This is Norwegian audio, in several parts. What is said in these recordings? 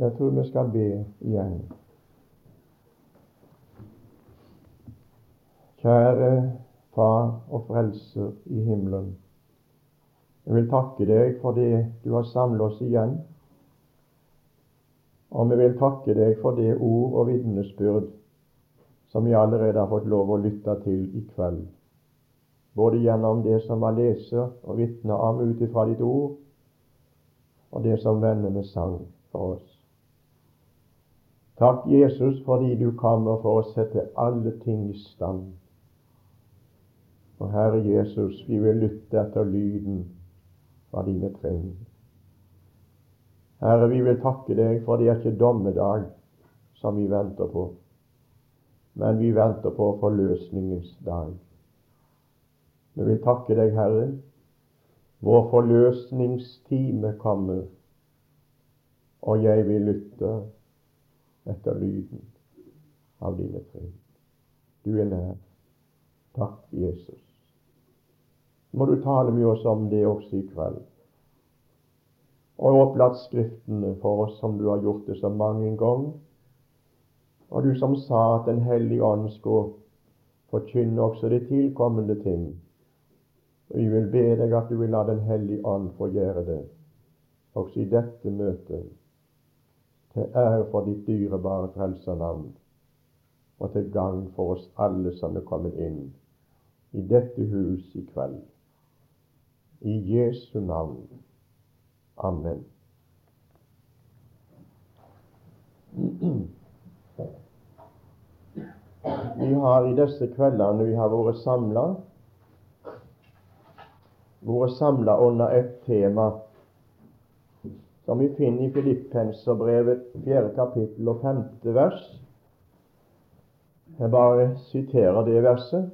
Jeg tror vi skal be igjen. Kjære Far og Frelser i himmelen. Jeg vil takke deg for det du har samlet oss igjen. Og vi vil takke deg for det ord og vitnesbyrd som vi allerede har fått lov å lytte til i kveld. Både gjennom det som var leser og vitner om ut ifra ditt ord, og det som vennene sang for oss. Takk, Jesus, fordi du kommer for å sette alle ting i stand. Og Herre Jesus, vi vil lytte etter lyden fra dine trinn. Herre, vi vil takke deg, for det er ikke dommedag som vi venter på, men vi venter på forløsningens dag. Vi vil takke deg, Herre. Vår forløsningstime kommer, og jeg vil lytte etter lyden av dine trinn. Du er nær. Takk, Jesus. Må du tale med oss om det også i kveld. Og opplatt Skriftene for oss som du har gjort det så mange ganger. Og du som sa at Den hellige ånd skulle forkynne også de tilkommende ting. Og Vi vil be deg at du vil la Den hellige ånd få gjøre det også i dette møtet til ære for ditt dyrebare frelsernavn, og til gagn for oss alle som er kommet inn i dette hus i kveld. I Jesu navn. Amen. Vi har i disse kveldene vi har vært samla, vært samla under et tema som vi finner i Filippenserbrevet, 4. kapittel og 5. vers. Jeg bare siterer det verset.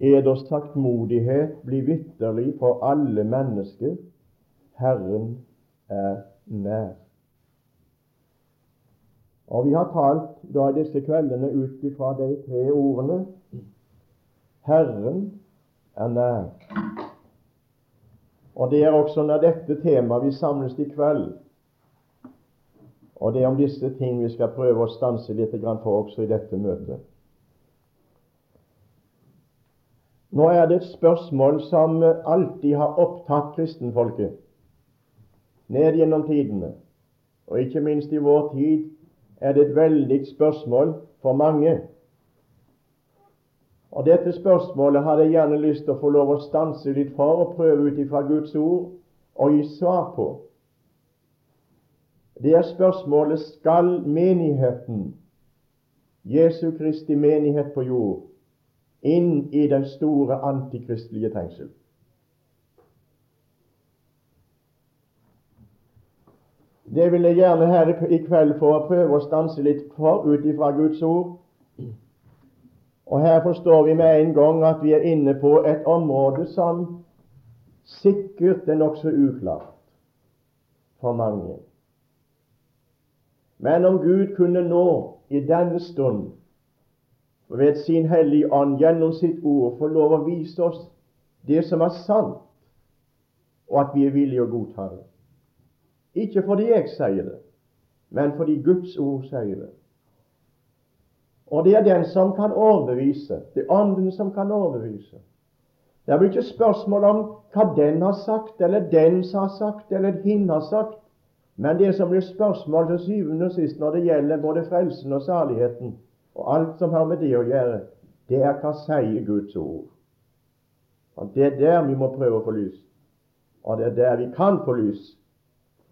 Eders saktmodighet blir vitterlig for alle mennesker. Herren er nær. Og Vi har talt da i disse kveldene ut ifra de tre ordene Herren er nær. Og Det er også under dette temaet vi samles i kveld. Og det er om disse ting vi skal prøve å stanse litt for også i dette møtet. Nå er det et spørsmål som alltid har opptatt kristenfolket ned gjennom tidene. Og ikke minst i vår tid er det et veldig spørsmål for mange. Og Dette spørsmålet hadde jeg gjerne lyst til å få lov å stanse litt for og prøve ut ifra Guds ord og gi svar på. Det er spørsmålet skal menigheten, Jesu Kristi menighet på jord, inn i den store antikristelige trengsel. Det vil jeg gjerne her i kveld få prøve å stanse litt for ut ifra Guds ord og Her forstår vi med en gang at vi er inne på et område som sikkert er nokså uklart for mange. Men om Gud kunne nå i denne stund ved sin Hellige Ånd gjennom sitt ord få lov å vise oss det som er sant, og at vi er villige å godta det. Ikke fordi jeg sier det, men fordi Guds ord sier det. Og det er den som kan overbevise. Det er Ånden som kan overbevise. Det blir ikke spørsmål om hva den har sagt, eller den som har sagt, eller hin har sagt. Men det som blir spørsmål til syvende og sist når det gjelder både frelsen og saligheten, og alt som har med det å gjøre, det er hva sier Guds ord. Og Det er der vi må prøve å få lys. Og det er der vi kan få lys.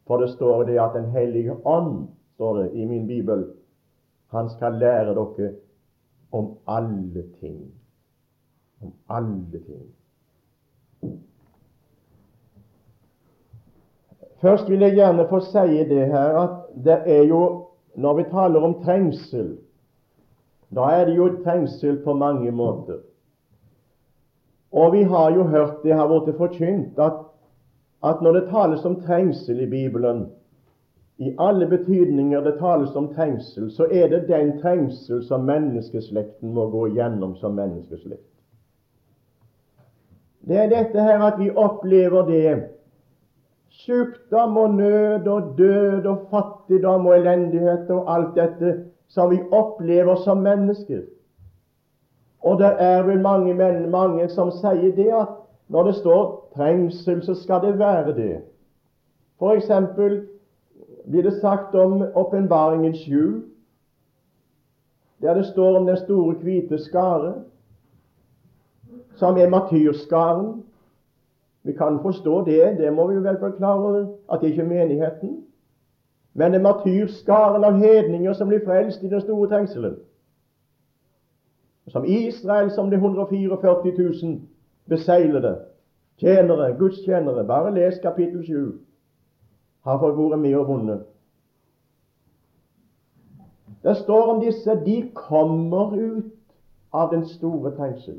For det står det at Den hellige ånd, står det i min bibel, han skal lære dere om alle ting. Om alle ting. Først vil jeg gjerne få si det her at det er jo Når vi taler om trengsel, da er det jo trengsel på mange måter. Og vi har jo hørt det har blitt forkynt at, at når det tales om trengsel i Bibelen, i alle betydninger det tales om trengsel, så er det den trengsel som menneskeslekten må gå gjennom som menneskeslekt. Det er dette her at vi opplever det sykdom og nød og død og fattigdom og elendighet og alt dette som vi opplever som mennesker. Og det er vel mange menn, mange som sier det at når det står trengsel, så skal det være det. For eksempel blir det sagt om åpenbaringen 7, der det står om den store, hvite skare, som er martyrskaren. Vi kan forstå det, det må vi vel være klar over, at det ikke er menigheten. Men det er martyrskaren av hedninger som blir frelst i den store trengselen. Som Israel, som de 144 000 beseglede tjenere, gudstjenere. Bare les kapittel 7. Har fått vært med og vunnet. Det står om disse de kommer ut av den store trengsel.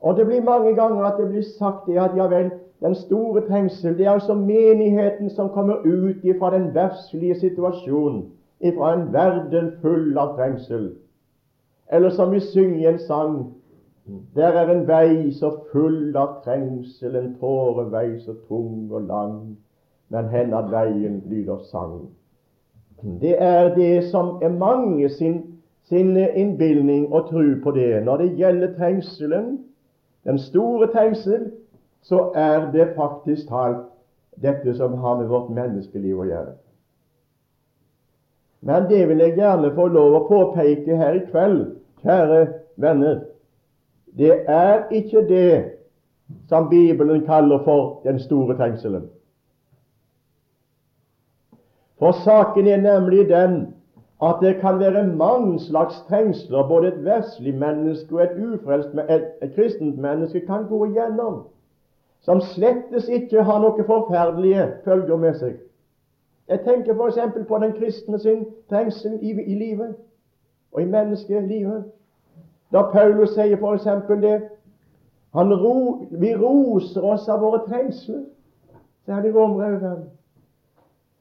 Og det blir mange ganger at det blir sagt det at ja vel, den store trengsel, det er altså menigheten som kommer ut ifra den verslige situasjonen, ifra en verden full av trengsel. Eller som vi synger i en sang der er en vei så full av trengsel, en tårevei så tung og lang, men hen at veien lyder sang. Det er det som er mange sin, sin innbilning og tru på det. Når det gjelder trengselen, den store trengsel, så er det faktisk talt dette som har med vårt menneskeliv å gjøre. Men det vil jeg gjerne få lov å påpeke her i kveld, kjære venner. Det er ikke det som Bibelen kaller for den store trengselen. For saken er nemlig den at det kan være mange slags trengsler både et vestlig menneske og et ufrelst et, et kristent menneske kan gå igjennom, som slettes ikke har noen forferdelige følger med seg. Jeg tenker f.eks. på den kristne sin trengsel i, i livet og i menneskelivet. Da Paulus sier f.eks. det ro, Vi roser oss av våre trengsler, sier han i Rombrevet 5.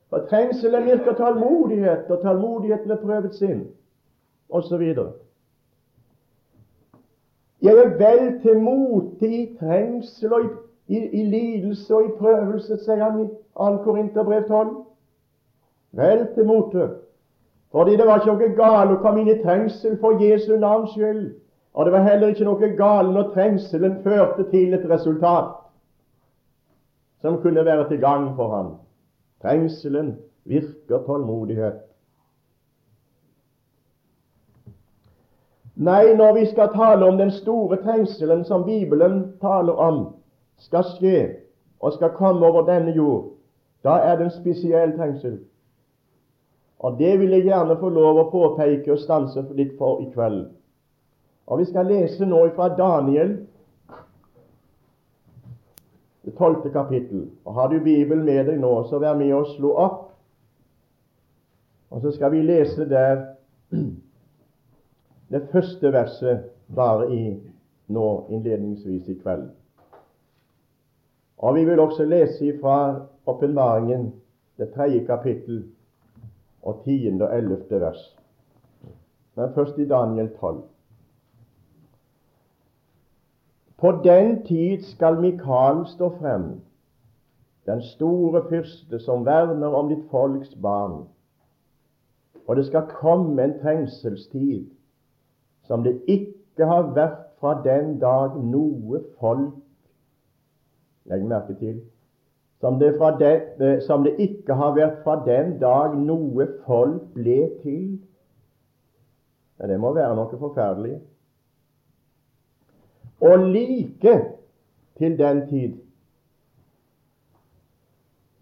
For trengselen virker tålmodighet, og tålmodigheten er prøvet sin, osv. Jeg er vel til mote i trengsel og i, i, i, lidelse og i prøvelse, sier han i 2. Korinterbrev 12. Vel til mote. Fordi det var ikke noe galt å komme inn i trengsel for Jesu navns skyld. Og det var heller ikke noe galt når trengselen førte til et resultat som kunne være til gagn for ham. Trengselen virker tålmodighet. Nei, når vi skal tale om den store trengselen som Bibelen taler om, skal skje og skal komme over denne jord, da er det en spesiell trengsel. Og Det vil jeg gjerne få lov å påpeke og stanse litt for i kveld. Og Vi skal lese nå fra Daniel, det tolvte kapittel. Og Har du Bibelen med deg nå, så vær med og slå opp. Og så skal vi lese der det første verset bare i nå innledningsvis i kveld. Og vi vil også lese fra åpenbaringen, det tredje kapittel, og tiende og ellevte vers. Men først i Daniel 12. På den tid skal Mikael stå frem, den store fyrste som verner om ditt folks barn. Og det skal komme en trengselstid som det ikke har vært fra den dag noe folk Legg merke til som det, den, eh, som det, ikke har vært fra den dag noe folk ble til. Ja, det må være noe forferdelig. Og like til den tid.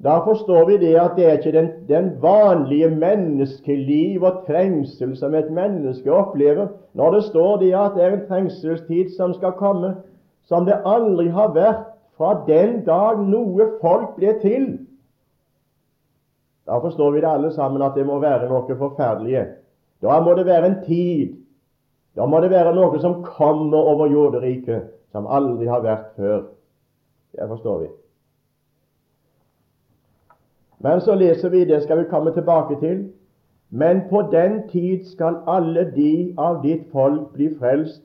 Da forstår vi det at det er ikke den, den vanlige menneskeliv og trengsel som et menneske opplever, når det står det at det er en trengselstid som skal komme, som det aldri har vært fra den dag noe folk ble til. Da forstår vi det alle sammen at det må være noe forferdelige. Da må det være en tid. Da må det være noe som kommer over jorderiket, som aldri har vært før. Det forstår vi. Men så leser vi, det skal vi komme tilbake til. Men på den tid skal alle de av ditt folk bli frelst,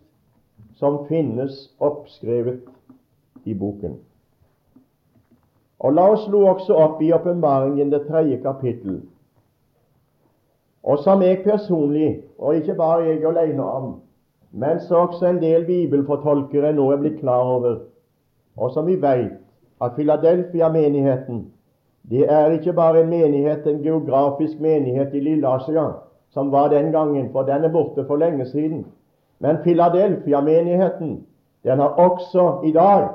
som finnes oppskrevet i boken. Og La oss slå også opp i åpenbaringen det tredje kapittel, og som jeg personlig, og ikke bare jeg alene om, men så også en del bibelfortolkere nå er blitt klar over, og som vi vet, at Filadelfia-menigheten det er ikke bare en menighet, en geografisk menighet i Lille-Asia, som var den gangen, for den er borte for lenge siden. Men Filadelfia-menigheten, den har også i dag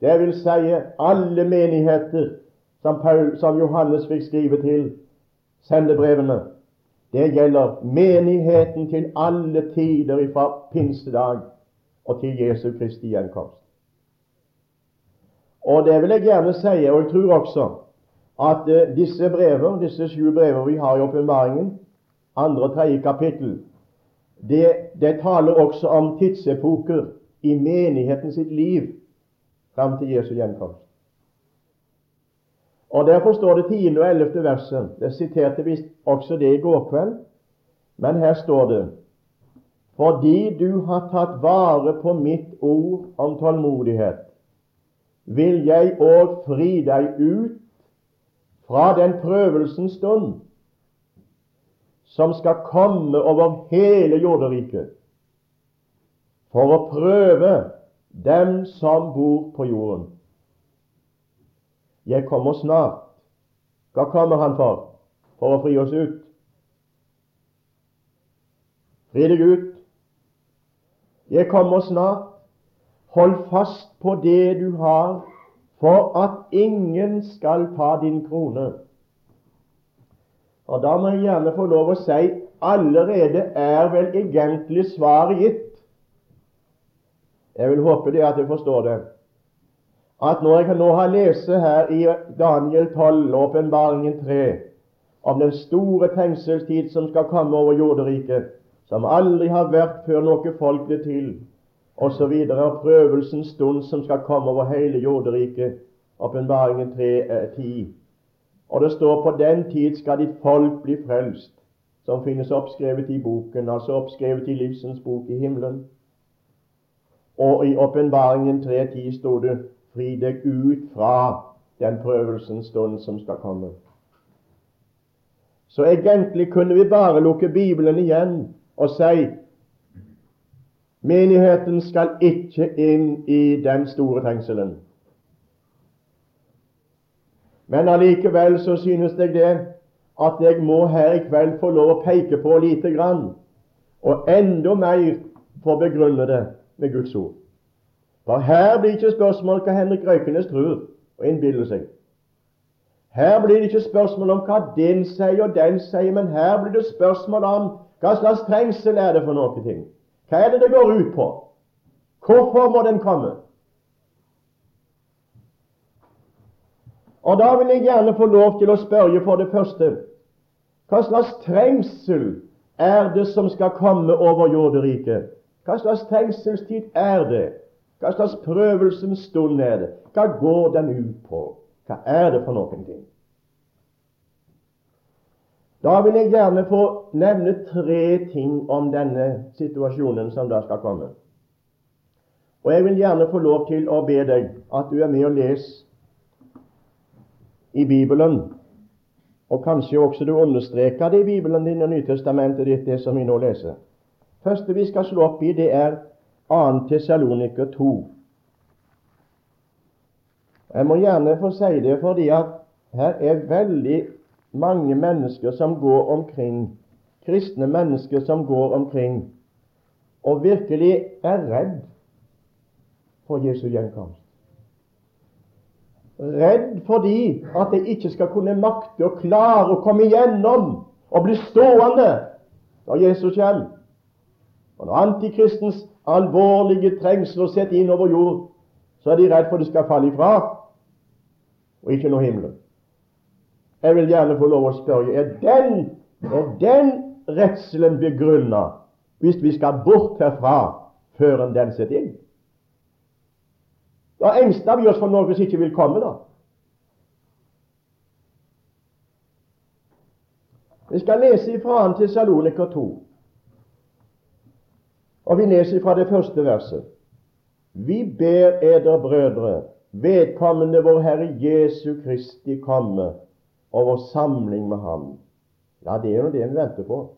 det vil si alle menigheter som, Paul, som Johannes fikk skrive til, sendebrevene. Det gjelder menigheten til alle tider fra pinsedag og til Jesu Kristi gjenkomst. Og det vil jeg gjerne si, og jeg tror også at uh, disse brever, disse sju brever vi har i åpenbaringen, andre og tredje kapittel, det, det taler også om tidsepoker i menigheten sitt liv fram til Jesu gjenkomst. Og Derfor står det 10. og 11. verset. Det siterte vi også det i går kveld, men her står det fordi du har tatt vare på mitt ord om tålmodighet, vil jeg òg fri deg ut fra den prøvelsens stund som skal komme over hele jorderiket, for å prøve dem som bor på jorden. Jeg kommer snart. Hva kommer han for? For å fri oss ut. Fri deg ut. Jeg kommer snart. Hold fast på det du har, for at ingen skal ta din krone. Og Da må jeg gjerne få lov å si allerede er vel egentlig svaret gitt. Jeg vil håpe det at du forstår det. At når jeg nå har lest her i Daniel 12 og Åpenbaringen 3 om den store tengselstid som skal komme over jorderiket, som aldri har vært før noe folk ble til, osv., og, prøvelsens stund som skal komme over hele jorderiket, Åpenbaringen 3, eh, 10. Og det står på den tid skal ditt folk bli frelst, som finnes oppskrevet i boken, altså oppskrevet i livsens bok i himmelen. Og i Åpenbaringen 3.10 sto det 'fri deg ut fra den prøvelsens stund som skal komme'. Så egentlig kunne vi bare lukke Bibelen igjen og si menigheten skal ikke inn i den store trengselen. Men allikevel så synes jeg det at jeg må her i kveld få lov å peke på lite grann, og enda mer få begrunne det med Guds ord. For her blir ikke spørsmål hva Henrik Røykenes tror og innbiller seg. Her blir det ikke spørsmål om hva den sier og den sier, men her blir det spørsmål om hva slags trengsel er det for noen ting. Hva er det det går ut på? Hvorfor må den komme? Og Da vil jeg gjerne få lov til å spørre for det første hva slags trengsel er det som skal komme over jorderiket? Hva slags trengselstid er det? Hva slags prøvelsens stund er det? Hva går den ut på? Hva er det for noen ting? Da vil jeg gjerne få nevne tre ting om denne situasjonen som da skal komme. Og jeg vil gjerne få lov til å be deg at du er med og leser i Bibelen, og kanskje også du understreker det i Bibelen din og Nytestamentet ditt, det som vi nå leser. Første vi skal slå opp i, det er 2. Tessaloniker 2. Jeg må gjerne få si det fordi at her er veldig mange mennesker som går omkring, kristne mennesker som går omkring og virkelig er redd for Jesu gjenkomst. Redd fordi at de ikke skal kunne makte og klare å komme igjennom og bli stående når Jesus kommer. Og når antikristens alvorlige trengsler setter inn over jord, så er de redd for at det skal falle ifra og ikke nå himmelen. Jeg vil gjerne få lov å spørre er den, er den redselen begrunna hvis vi skal bort herfra før en den setter inn? Da engster vi oss for noe som ikke vil komme, da. Vi skal lese ifra han til Saloniker 2, og vi leser fra det første verset. Vi ber eder, brødre, vedkommende vår Herre Jesu Kristi komme og vår samling med Ham. Ja, det er jo det vi venter på.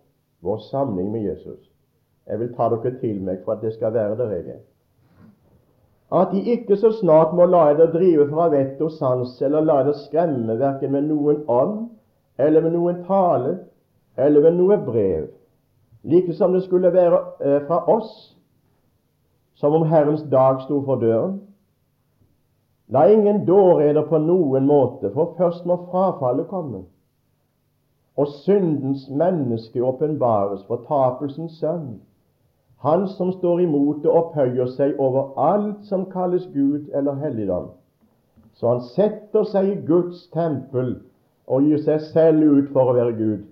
Vår samling med Jesus. Jeg vil ta dere til meg for at det skal være der jeg er. At De ikke så snart må la dere drive fra vett og sans, eller la dere skremme verken med noen ånd, eller med noen tale, eller med noe brev, like som det skulle være eh, fra oss, som om Herrens dag sto for døren. La ingen dåreder på noen måte, for først må frafallet komme, og syndens menneske åpenbares, fortapelsens sønn, han som står imot og opphøyer seg over alt som kalles Gud eller helligdom. Så han setter seg i Guds tempel og gir seg selv ut for å være Gud.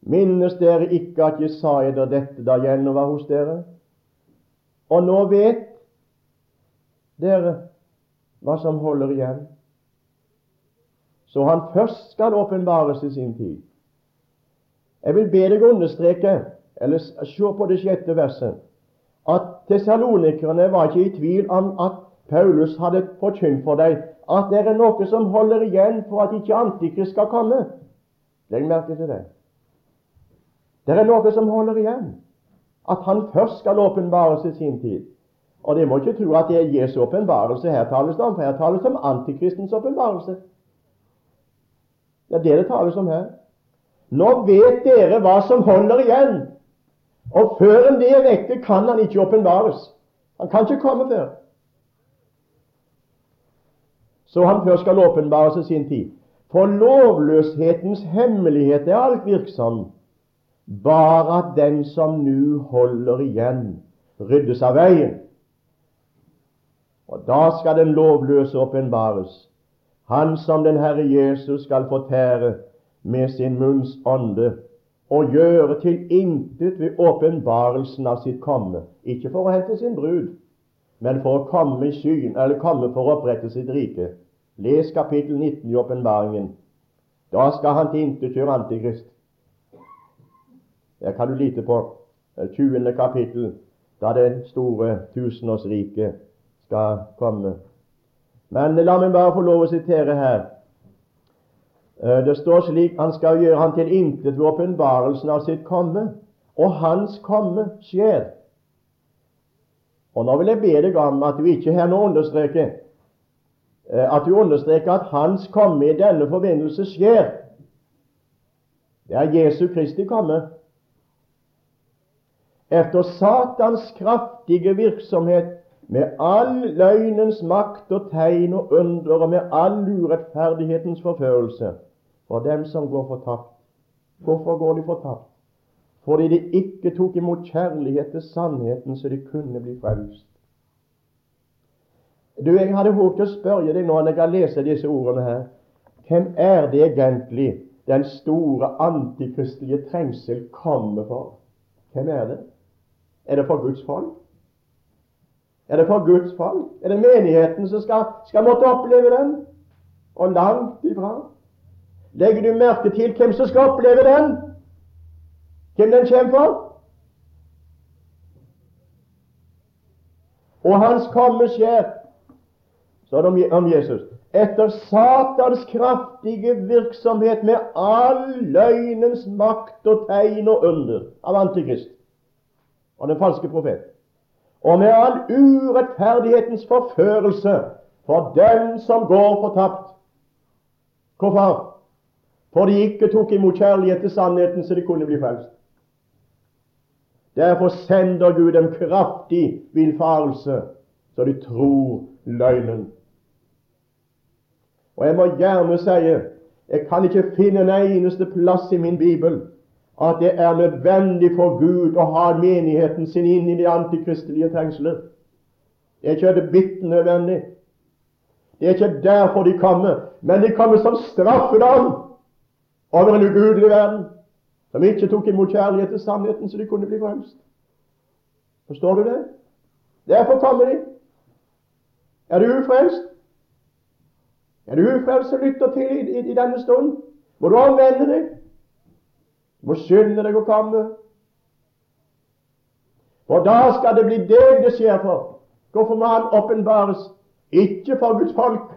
Minnes dere ikke at jeg sa eder dette da jeg var hos dere? Og nå vet dere hva som holder igjen. Så han først skal åpenbares i sin tid. Jeg vil be deg understreke, eller se på det sjette verset, at tesalonikerne var ikke i tvil om at Paulus hadde forkynt for deg at det er noe som holder igjen for at ikke Antikrist skal komme. Legg merke til det. Det er noe som holder igjen. At han først skal åpenbares i sin tid. Og det må ikke tro at det er Jesu åpenbarelse her tales det om, for her tales det om antikristens åpenbarelse. Det er det det tales om her. Nå vet dere hva som holder igjen. Og før en det er vekke, kan han ikke åpenbares. Han kan ikke komme før. Så han først skal åpenbares i sin tid. For lovløshetens hemmelighet er alt virksom, bare at den som nu holder igjen, ryddes av veien. Og da skal den lovløse åpenbares, han som den Herre Jesus skal fortære med sin munns ånde og gjøre til intet ved åpenbarelsen av sitt komme, ikke for å hente sin brud, men for å komme i eller komme for å opprette sitt rike. Les kapittel 19 i åpenbaringen. Da skal han til intet gjøre Antikrist. Der kan du lite på 20. kapittel, da det store tusenårsriket skal komme. Men la meg bare få lov å sitere her. Eh, det står slik Han skal gjøre han til intet ved åpenbarelsen av sitt komme, og hans komme skjer. Og Nå vil jeg be deg om at du ikke her nå understreker eh, at du understreker at Hans komme i denne forbindelse skjer. Det er Jesu Kristi komme. Efter Satans kraftige virksomhet med all løgnens makt og tegn og under og med all urettferdighetens forførelse for dem som går fortapt. Hvorfor går de fortapt? Fordi de ikke tok imot kjærlighet til sannheten, så de kunne bli frelst. Du, Jeg hadde håpet å spørre deg nå når jeg har lest disse ordene her, hvem er det egentlig den store antikristelige trengsel kommer for? Hvem er det? Er det for Guds folk? Er det for Guds folk? Er det menigheten som skal, skal måtte oppleve den? Og langt ifra. Legger du merke til hvem som skal oppleve den? Hvem den kommer for? Og hans komme skjer, står det om Jesus, etter Satans kraftige virksomhet med all løgnens makt og tegn og under av Antikrist og den falske profet og med all urettferdighetens forførelse for dem som går fortapt. Hvorfor? For de ikke tok imot kjærlighet til sannheten, så de kunne bli frelst. Derfor sender Gud dem kraftig villfarelse, så de tror løgnen. Og jeg må gjerne si jeg kan ikke finne en eneste plass i min bibel at det er nødvendig for Gud å ha menigheten sin inn i de antikristelige trengsler. Det er ikke bitte nødvendig. Det er ikke derfor de kommer, men de kommer som straffedom over en ugudelig verden som ikke tok imot kjærlighet til sannheten, så de kunne bli frelst. Forstår du det? Derfor kommer de. Er du ufrelst? Er du ufrelst og lytter til i, i, i denne stund? Må du omvende deg? Du må skynde deg å komme. For da skal det bli deg det skjer for. Hvorfor må han åpenbares Ikke for Guds folk.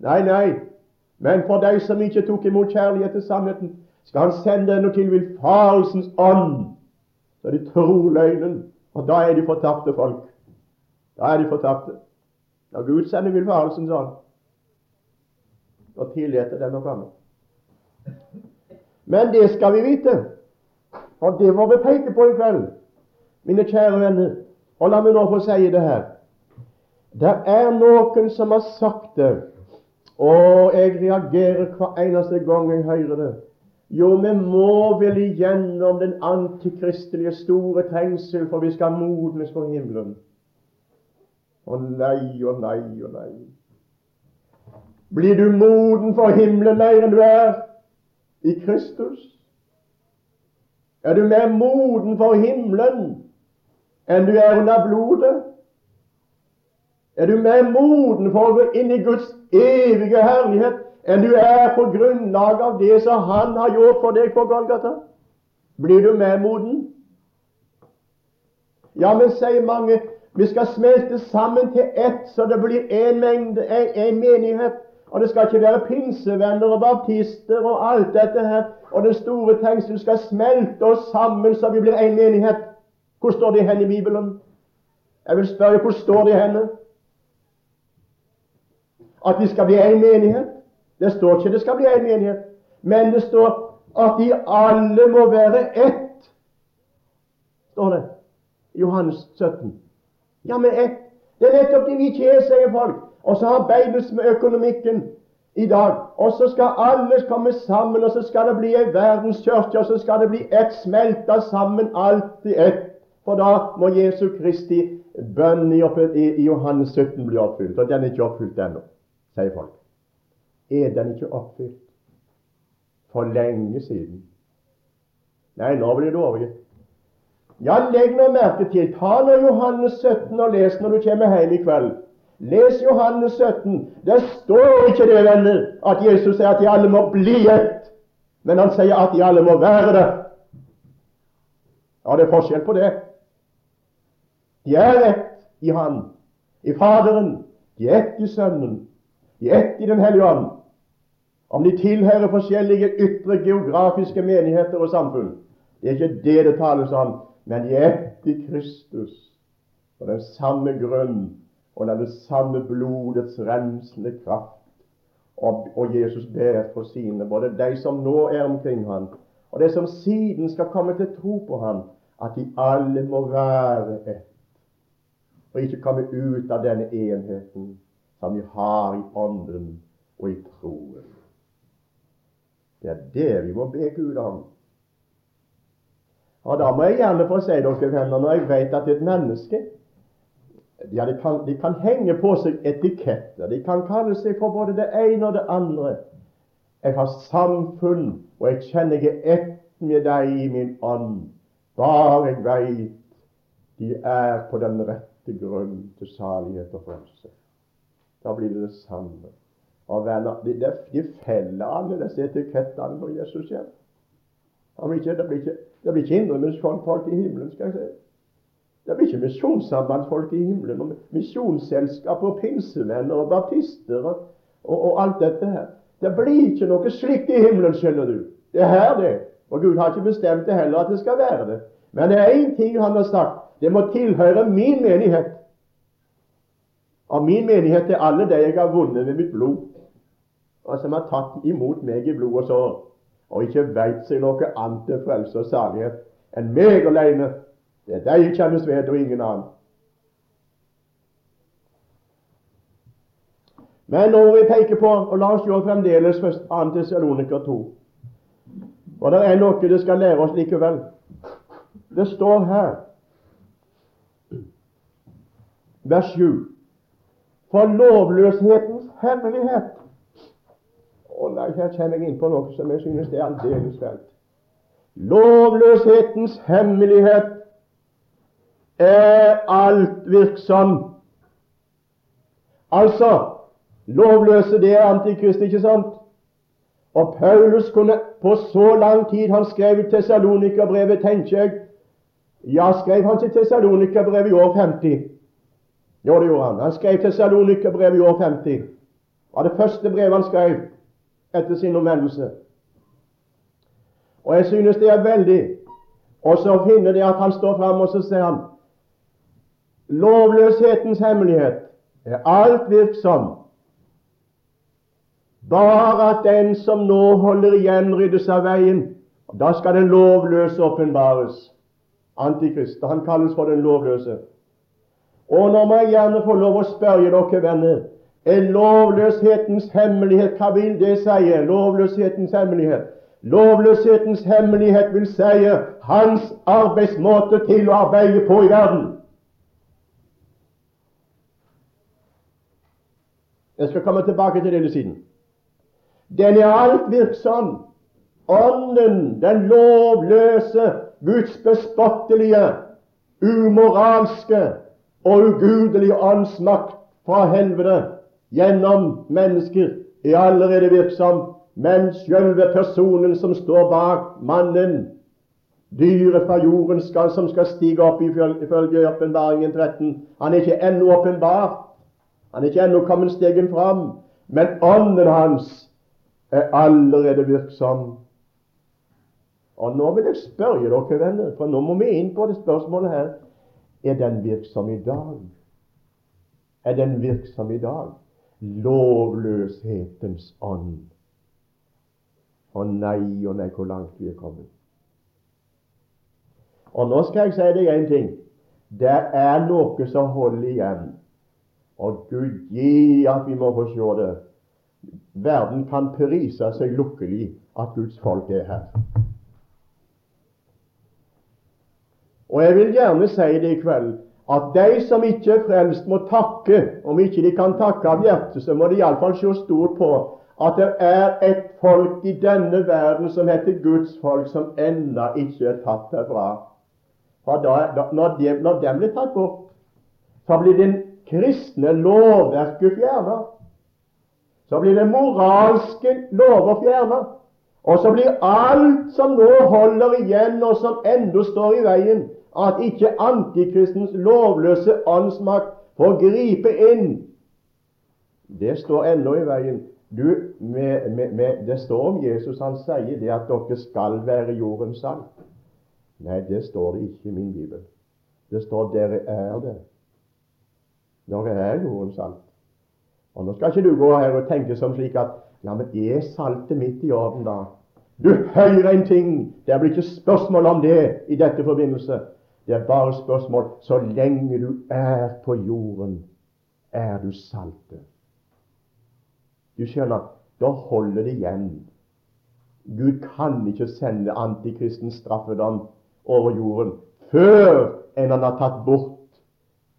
Nei, nei. Men for de som ikke tok imot kjærlighet til sannheten, skal han sende noe til villfarelsens ånd, så de tror løgnen. Og da er de fortapte folk. Da er de fortapte. Når Gud sender villfarelsens ånd, og tillater den å komme. Men det skal vi vite, og det må vi peke på i kveld, mine kjære venner. Og la meg nå få si det her. Det er noen som har sagt det, og jeg reagerer hver eneste gang jeg hører det. Jo, vi må vel igjennom den antikristelige store trengsel, for vi skal modnes for himmelen. Å nei og nei og nei. Blir du moden for himmelen mer enn du er i Kristus? Er du mer moden for himmelen enn du er under blodet? Er du mer moden for å gå inn i Guds evige herlighet enn du er på grunnlag av det som Han har gjort for deg på Golgata? Blir du mer moden? Ja, men sier mange vi skal smelte sammen til ett, så det blir én mengde, en menighet. Og det skal ikke være pinsevenner og baptister og alt dette her. Og den store tenksten skal smelte oss sammen så vi blir én menighet. Hvor står det hen i Bibelen? Jeg vil spørre hvor står det henne? At vi skal bli én menighet? Det står ikke det skal bli én menighet, men det står at de alle må være ett. Står det i Johannes 17. Ja, men ett. Det er nettopp det vi ikke er, sier folk. Og så arbeides med økonomikken i dag. Og så skal alle komme sammen, og så skal det bli ei verdenskirke, og så skal det bli ett smelta sammen, alt i ett. For da må Jesu Kristi bønn i, Johannes 17 bli oppfylt. Og den er ikke oppfylt ennå, sier folk. Er den ikke oppfylt? For lenge siden. Nei, nå blir det overgitt. Ja, legg nå merke til Ta nå Johannes 17 og les når du kommer hjem i kveld. Les Johannes 17. Det står ikke det, venner, at Jesus sier at de alle må bli ett, men han sier at de alle må være det. Ja, det er forskjell på det. De er ett i Han, i Faderen. De er ett i Sønnen. De er ett i Den hellige ånd. Om de tilhører forskjellige ytre geografiske menigheter og samfunn, det er ikke det det tales om, men de er ett i Kristus. På den samme grunn og det samme blodets rensende kraft. Og, og Jesus ber for sine, både de som nå er omkring ham, og de som siden skal komme til tro på ham, at de alle må være ett, og ikke komme ut av denne enheten som vi har i ånden og i troen. Det er det vi må be Gud om. Og Da må jeg gjerne få si dere venner, når jeg vet at et menneske ja, de kan, de kan henge på seg etiketter. De kan kalle seg for både det ene og det andre. Jeg har samfunn, og jeg kjenner jeg er ett med deg i min ånd. Bare jeg veit de er på den rette grunn til salighet og frelse. Da blir det det samme. Og venner, de, de, feller alle disse etikettene når Jesus hjem. Det blir ikke, det blir ikke innrømmelsesfolk i himmelen, skal jeg si. Det blir ikke misjonssambandsfolk i himmelen, og misjonsselskap og pinsevenner og baptister og, og, og, alt dette her. Det blir ikke noe slikt i himmelen, skjønner du. Det er her, det. Og Gud har ikke bestemt det heller at det skal være det. Men det er én ting Han har sagt. Det må tilhøre min menighet. Og min menighet er alle de jeg har vunnet med mitt blod, og som har tatt imot meg i blod og sår, og ikke veit seg noe annet til frelse og salighet enn meg alene det deg jeg kjennes ved, og ingen annen. Men når vi peker på, og la oss gjøre fremdeles 2. Tessaloniker 2 Og det er noe det skal lære oss likevel. Det står her, vers 7, for lovløshetens hemmelighet Å nei, her kommer jeg inn på noe som jeg synes det er aldeles fælt. Lovløshetens hemmelighet er alt virksom. Altså lovløse, det er antikrist, ikke sant? Og Paulus kunne på så lang tid Han skrev Tessalonika-brevet, tenker jeg Ja, skrev han til Tessalonika-brevet i år 50? Jo, det gjorde han. Han skrev til Salonika-brevet i år 50. Det var det første brevet han skrev etter sin omvendelse. Og jeg synes det er veldig Og så finner det at han står fram og så sier han Lovløshetens hemmelighet er alt virksom. Bare at den som nå holder igjen, ryddes av veien. Da skal den lovløse åpenbares. Antikrist. Han kalles for den lovløse. Og nå må jeg gjerne få lov å spørre dere venner er lovløshetens hemmelighet Hva vil det si? Lovløshetens hemmelighet. Lovløshetens hemmelighet vil si hans arbeidsmåte til å arbeide på i verden. Jeg skal komme tilbake til litt siden. Den er alt virksom. Ånden, den lovløse, Guds bespottelige, umoralske og ugudelige åndsmakt fra helvete gjennom mennesker er allerede virksom, men selve personen som står bak mannen, dyret fra jorden skal, som skal stige opp ifølge åpenbaringen 13, han er ikke ennå åpenbart. Han er ikke ennå kommet stegen fram, men ånden hans er allerede virksom. Og nå vil jeg spørre dere, venner, for nå må vi inn på det spørsmålet her. Er den virksom i dag? Er den virksom i dag? Lovløshetens ånd. Å nei, å nei, hvor langt vi er kommet. Og nå skal jeg si deg en ting. Det er noe som holder igjen. Og Gud gi at vi må få se det. Verden kan prise seg lukkelig at Guds folk er her. Og jeg vil gjerne si det i kveld at de som ikke er frelst, må takke. Om ikke de kan takke av hjertet, så må de iallfall se stort på at det er et folk i denne verden som heter Guds folk, som ennå ikke er tatt herfra. Når, de, når de blir tatt bort, så blir det kristne lovverket fjerna. Så blir det moralske lover fjerna. Og så blir alt som nå holder igjen, og som enda står i veien, at ikke antikristens lovløse åndsmakt får gripe inn. Det står ennå i veien. Du, med, med, med, det står om Jesus, han sier det at dere skal være jordens salt. Nei, det står det ikke i min bibel. Det står dere er det når er jorden salt. Og Nå skal ikke du gå her og tenke som slik at ja, men er saltet midt i orden, da? Du hører en ting. Det blir ikke spørsmål om det i dette forbindelse. Det er bare spørsmål så lenge du er på jorden, er du saltet. Du skjønner, da holder det igjen. Gud kan ikke sende antikristens straffedom over jorden før en han har tatt bort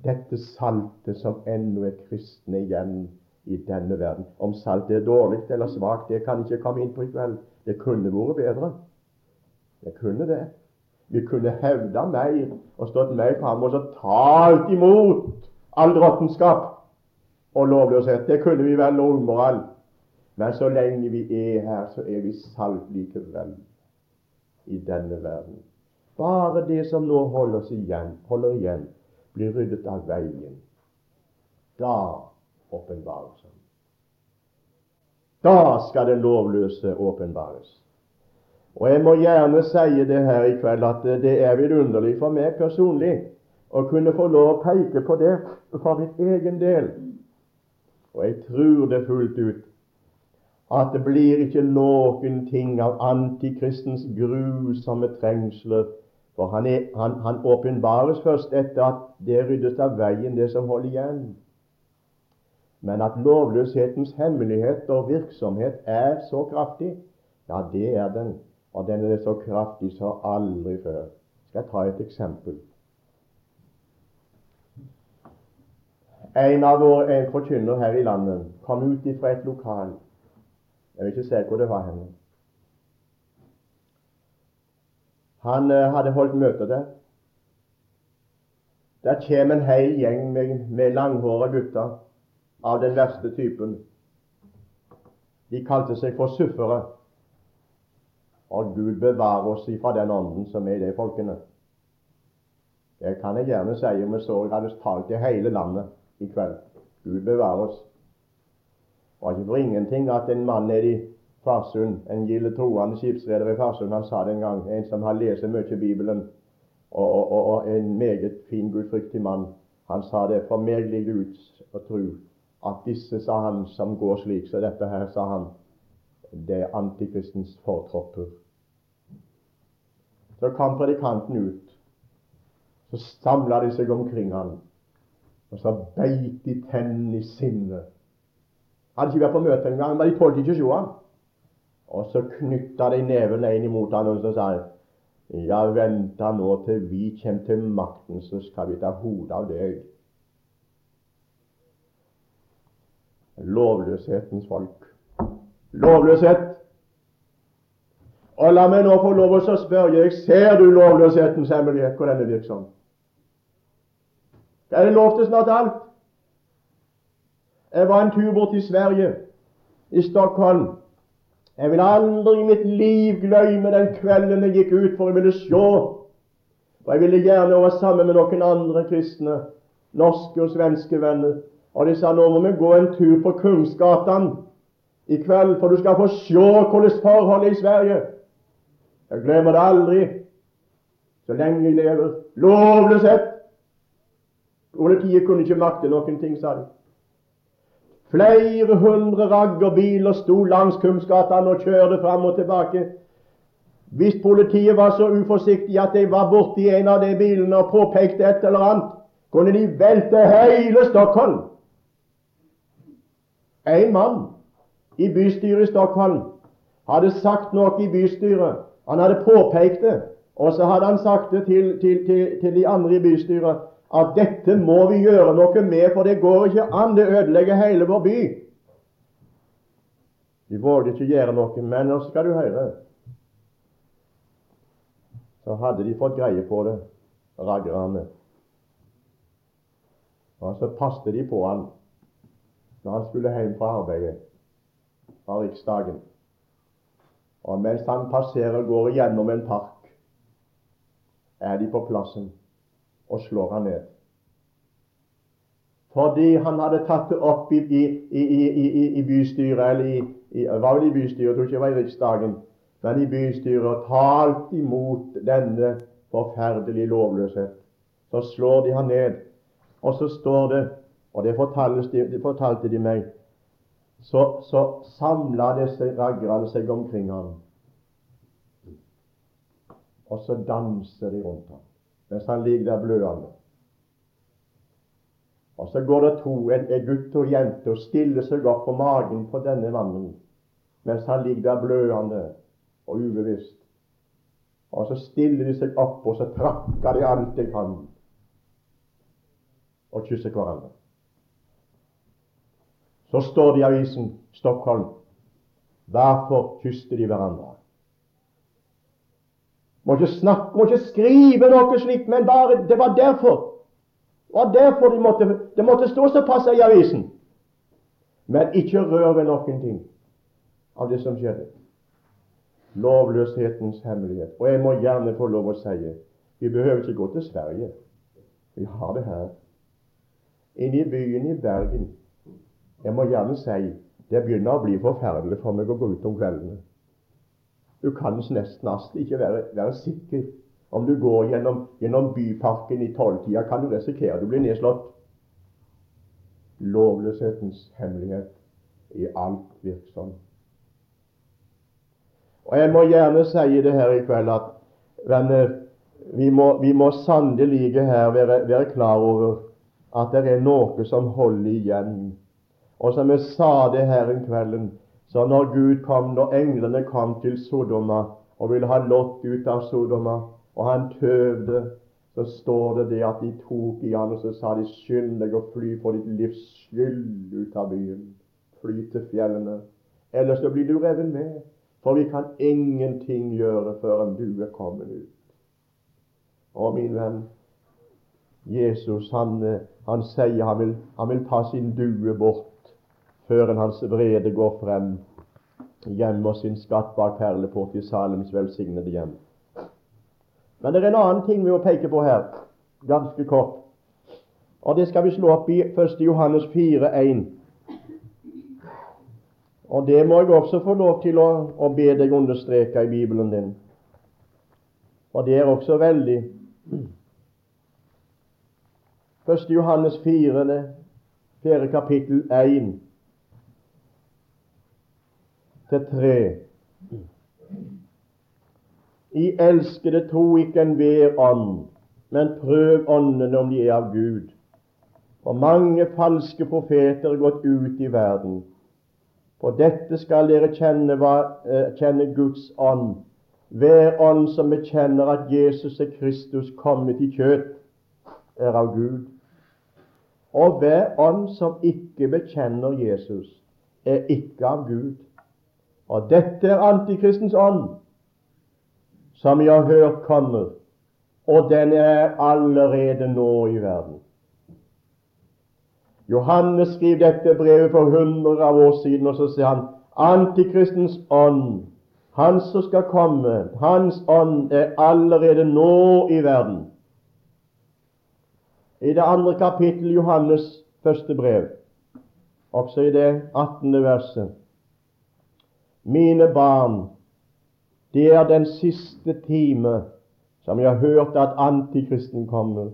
dette saltet som ennå er kristne igjen i denne verden. Om saltet er dårlig eller svakt, det kan ikke komme inn på i kveld. Det kunne vært bedre. Det kunne det. Vi kunne hevda mer og stått mer ham og så talt imot all råttenskap og lovløshet. Det kunne vi vel og umoral. Men så lenge vi er her, så er vi salt likevel i denne verden. Bare det som nå holder oss igjen, holder igjen, blir ryddet av veien, da åpenbares han. Da skal den lovløse åpenbares. Og Jeg må gjerne si det her i kveld at det er vidunderlig for meg personlig å kunne få lov å peke på det for mitt egen del. Og jeg tror det fullt ut at det blir ikke noen ting av antikristens grusomme trengsler for han, er, han, han åpenbares først etter at det ryddes av veien, det som holder igjen. Men at lovløshetens hemmelighet og virksomhet er så kraftig, ja, det er den. Og den er så kraftig som aldri før. Skal jeg ta et eksempel? En av våre en forkynner her i landet kom ut fra et lokal. Jeg vil ikke se hvor det var henne. Han eh, hadde holdt møte der. Der kommer en hel gjeng med, med langhåra gutter av den verste typen. De kalte seg for suffere. Og Gud bevare oss ifra den ånden som er i de folkene. Det kan jeg gjerne si om jeg så jeg hadde talt i hele landet. i kveld. Gud bevare oss. Det var ikke for ingenting at en mann nede i Farsund, en gilde troende skipsreder i Farsund, han sa det en gang, en som har lest mye Bibelen, og, og, og, en meget fin, gudfryktig mann, han sa det. For meg ligger ut å tro at disse, sa han, som går slik så dette her, sa han, det er antikristens fortropper. Så kom predikanten ut. Så samla de seg omkring han, og så beit de tennene i sinnet. Hadde ikke vært på møte engang, men de tålte ikke å se han. Og så knytta de nevene inn imot han og så sa han, ja, venta nå til vi kommer til makten, så skal vi ta hodet av deg. Lovløshetens folk. Lovløshet. Og la meg nå få lov å spørre deg, ser du lovløshetens hemmelighet, hvor den er virksom? Er det lov til snart alt? Jeg var en tur bort til Sverige, i Stockholm. Jeg vil aldri i mitt liv glemme den kvelden jeg gikk ut for jeg ville se. Og jeg ville gjerne være sammen med noen andre kristne, norske og svenske venner. Og de sa nå må vi gå en tur på Kungsgatan i kveld, for du skal få se hvordan forholdet er i Sverige. Jeg glemmer det aldri så lenge jeg lever. Lovløshet! Politiet kunne ikke makte noen ting, sa de. Flere hundre raggerbiler sto langs Kumsgatan og kjørte fram og tilbake. Hvis politiet var så uforsiktige at de var borti en av de bilene og påpekte et eller annet, kunne de velte hele Stockholm. En mann i bystyret i Stockholm hadde sagt noe i bystyret. Han hadde påpekt det, og så hadde han sagt det til, til, til, til de andre i bystyret at dette må vi gjøre noe med, for det går ikke an. Det ødelegger hele vår by. De våget ikke gjøre noe, men nå skal du høre Så hadde de fått greie på det, raggerne. Og så passet de på han når han skulle hjem fra arbeidet, fra riksdagen. Og mens han passerer og går gjennom en park, er de på plassen og slår han ned. Fordi han hadde tatt det opp i, i, i, i bystyret, eller i, var vel i bystyret, jeg tror ikke det var i Riksdagen, men i bystyret, og talt imot denne forferdelige lovløshet. Så slår de han ned, og så står det, og det fortalte de, fortalte de meg, så, så samla disse raggerne seg omkring ham, og så danser de rundt ham mens han ligger der blødende. Og så går det to, en, en gutt og jente, og stiller seg opp på magen på denne mannen mens han ligger der blødende og ubevisst. Og så stiller de seg opp, og så trakker de alt de kan, og kysser hverandre. Så står det i avisen Stockholm Hvorfor kysste de hverandre? Må ikke snakke, må ikke skrive noe slikt, men bare Det var derfor. Det var derfor de måtte, det måtte stå såpass i avisen. Men ikke rør ved noen ting av det som skjedde. Lovløshetens hemmelighet. Og jeg må gjerne få lov å si vi behøver ikke gå til Sverige. Vi har det her. Inne i byen i Bergen. Jeg må gjerne si det begynner å bli forferdelig for meg å gå ut om kveldene. Du kan nesten ikke være, være, sikker. Om du går gjennom, gjennom byparken i tolvtida, kan du risikere du blir nedslått. Lovløshetens hemmelighet i alt virksom. Og Jeg må gjerne si det her i kveld at venner, vi må, vi må sannelig her være, være klar over at det er noe som holder igjen. Og som jeg sa det her en kvelden, så når Gud kom, når englene kom til Sodoma og ville ha Lot ut av Sodoma, og han tøvde, så står det det at de tok i han, og så sa de skynd deg å fly for ditt livs skyld ut av byen. Fly til fjellene. Ellers så blir du revet med. For vi kan ingenting gjøre før du er kommet ut. Og min venn, Jesus han, han sier han vil, han vil ta sin due bort før hans vrede går frem, gjemmer sin skatt bak perleport i Salems velsignede hjem. Men det er en annen ting vi må peke på her, ganske kort. Og det skal vi slå opp i 1. Johannes 4, 1. Og det må jeg også få lov til å, å be deg understreke i Bibelen din. Og det er også veldig 1. Johannes 4, 4 kapittel 1 til tre. I elskede tro ikke enhver ånd, men prøv åndene om de er av Gud. For mange falske profeter er gått ut i verden. For dette skal dere kjenne, hva, eh, kjenne Guds ånd. Hver ånd som bekjenner at Jesus er Kristus kommet i kjøtt, er av Gud. Og hver ånd som ikke bekjenner Jesus, er ikke av Gud. Og dette er antikristens ånd, som vi har hørt kommer, og den er allerede nå i verden. Johannes skriver dette brevet for hundre av år siden, og så sier han Antikristens ånd, han som skal komme, hans ånd er allerede nå i verden. I det andre kapittel Johannes første brev, også i det 18. verset Mine barn, det er den siste time som jeg har hørt at antikristen kommer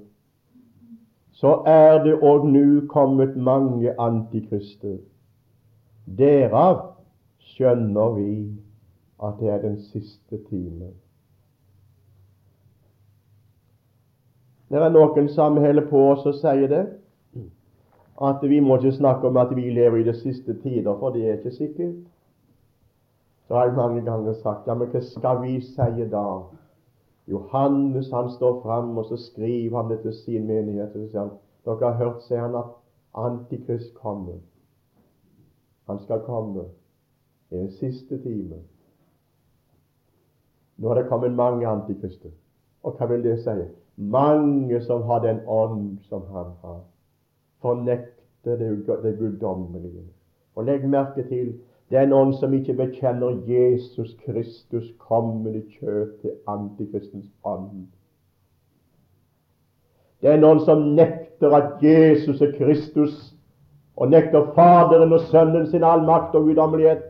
så er det òg nå kommet mange antikrister. Derav skjønner vi at det er den siste time. Det er noen som holder på og sier det, at vi må ikke snakke om at vi lever i de siste tider, for det er ikke sikkert. Så har jeg mange ganger sagt ja, men hva skal vi si da? Johannes han står fram, og så skriver han det til sin menighet. og så sier han, Dere har hørt, sier han, at Antikrist kommer. Han skal komme i den siste time. Nå har det kommet mange antikrister. Og hva vil det si? Mange som har den ånd som han har. Fornekter det, det guddommelige. Og legg merke til den ånd som ikke bekjenner Jesus Kristus kommende i kjøtt til antikristens ånd. Den ånd som nekter at Jesus er Kristus, og nekter Faderen og Sønnen sin allmakt og guddommelighet.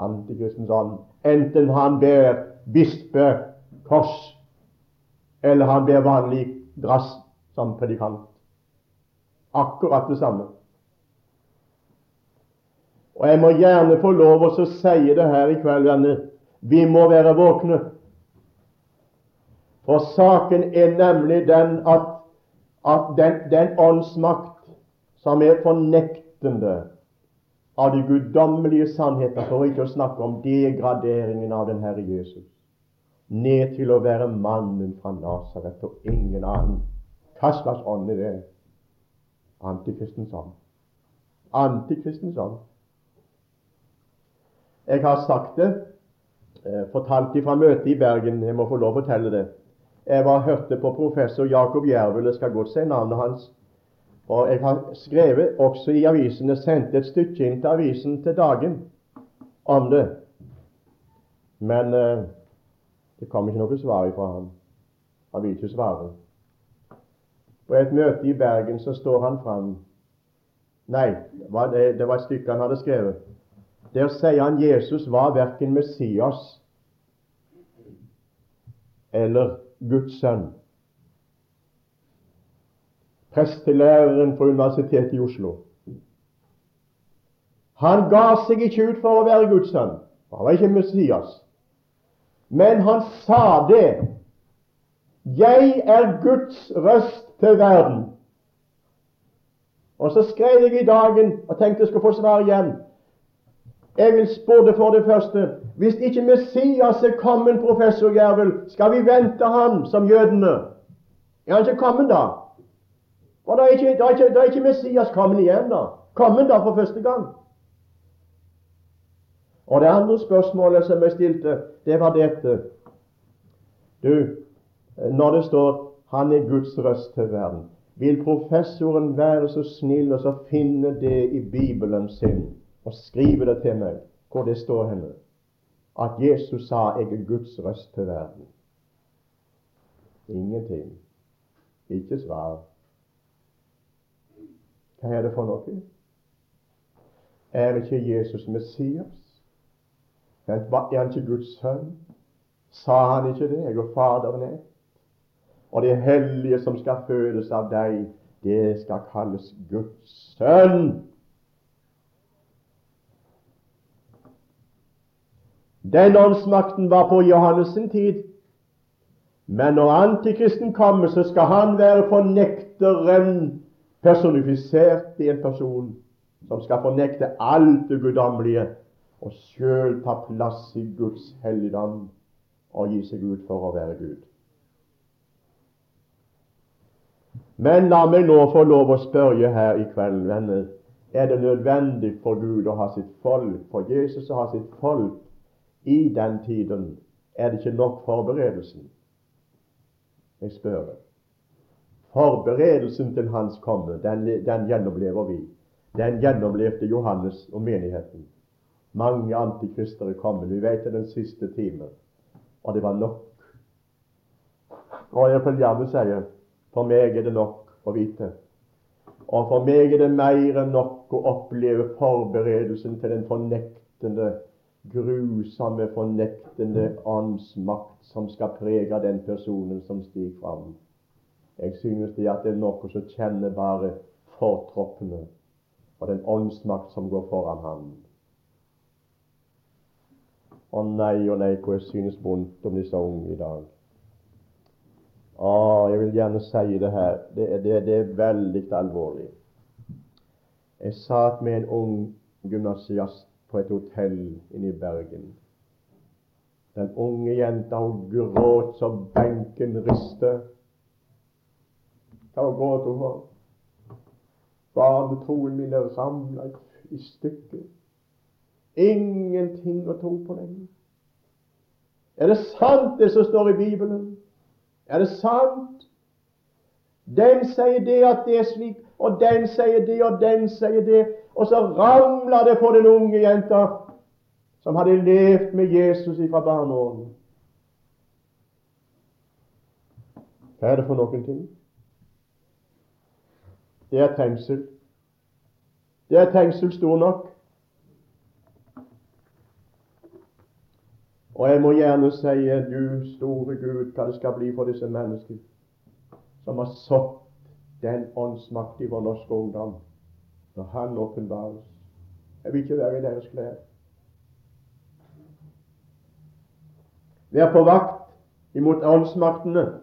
Antikristens ånd. Enten han ber bispekors, eller han ber vanlig drass som predikant. Akkurat det samme. Og jeg må gjerne få lov å si det her i kveld, venner. Vi må være våkne. For saken er nemlig den at, at den, den åndsmakt som er fornektende av de guddommelige sannheter, for ikke å snakke om degraderingen av den Herre Jesus, ned til å være mannen fra Nasaret og ingen annen. Hva slags ånd er det? Antikristens ånd. Antikristens ånd. Jeg har sagt det, eh, fortalt det fra møtet i Bergen. Jeg må få lov å fortelle det. Jeg var hørte på professor Jakob Jervel, jeg skal godt si navnet hans. Og jeg har skrevet også i avisen, jeg sendte et stykke inn til avisen til dagen om det. Men eh, det kom ikke noe svar fra ham. Han vil ikke svare. På et møte i Bergen så står han fram Nei, det var et stykke han hadde skrevet. Der sier han Jesus var verken Messias eller Guds sønn. Prestelæreren på Universitetet i Oslo. Han ga seg ikke ut for å være Guds sønn. Han var ikke Messias. Men han sa det. Jeg er Guds røst til verden. Og så skrev jeg i dagen og tenkte jeg skulle få svar igjen. Jeg vil spørre for det første Hvis ikke Messias er kommet, professor Jervel, skal vi vente han som jødene? Er han ikke kommet da? Og da er ikke, da er ikke, da er ikke Messias kommet igjen, da. Kommet da for første gang. Og det andre spørsmålet som jeg stilte, det var dette Du, når det står 'Han er Guds røst til verden', vil professoren være så snill og så finne det i Bibelen sin? Og skrive det til meg hvor det står henne at Jesus sa 'Jeg er Guds røst til verden'. Ingenting. Ikke svar. Hva er det for noe? Er ikke Jesus Messias? Er han ikke Guds sønn? Sa han ikke det? Jeg og Faderen er Og det hellige som skal fødes av deg, det skal kalles Guds sønn. Den åndsmakten var på Johannes' sin tid. Men når Antikristen kommer, så skal han være fornekteren personifisert i en person som skal fornekte alt det guddommelige og sjøl ta plass i Guds helligdom og gi seg ut for å være Gud. Men la meg nå få lov å spørre her i kveld, venner, er det nødvendig for Gud å ha sitt folk, for Jesus å ha sitt folk i den tiden? Er det ikke nok forberedelsen? Jeg spør. Forberedelsen til Hans komme, den, den gjennomlever vi. Den gjennomlevde Johannes og menigheten. Mange antikrister er kommet. Vi vet det den siste time. Og det var nok. Og jeg vil gjerne si for meg er det nok å vite. Og for meg er det mer enn nok å oppleve forberedelsen til den fornektende, grusomme, fornektende åndsmakt som skal prege den personen som stiger fram. Jeg synes det at det er noe som kjenner bare fortroppene og den åndsmakt som går foran ham. Å nei og nei, hvor jeg synes vondt om disse unge i dag. Å, jeg vil gjerne si det her. Det, det, det er veldig alvorlig. Jeg satt med en ung gymnasiast på et hotell inne i Bergen. Den unge jenta hun gråt så benken ristet. Hva gråt hun for? Barnetroen min er ramla i stykker. Ingenting å tro på lenger. Er det sant, det som står i Bibelen? Er det sant? Den sier det at det er slik, og den sier det, og den sier det. Og så ramler det på den unge jenta som hadde levd med Jesus fra barneårene. Hva er det for noen ting? Det er trengsel. Det er trengsel stor nok. Og jeg må gjerne si, du store Gud, hva det skal bli for disse menneskene som har sådd den åndsmakt i vår norske ungdom, når Han åpenbares. Jeg vil ikke være i deres klær. Vær på vakt imot åndsmaktene.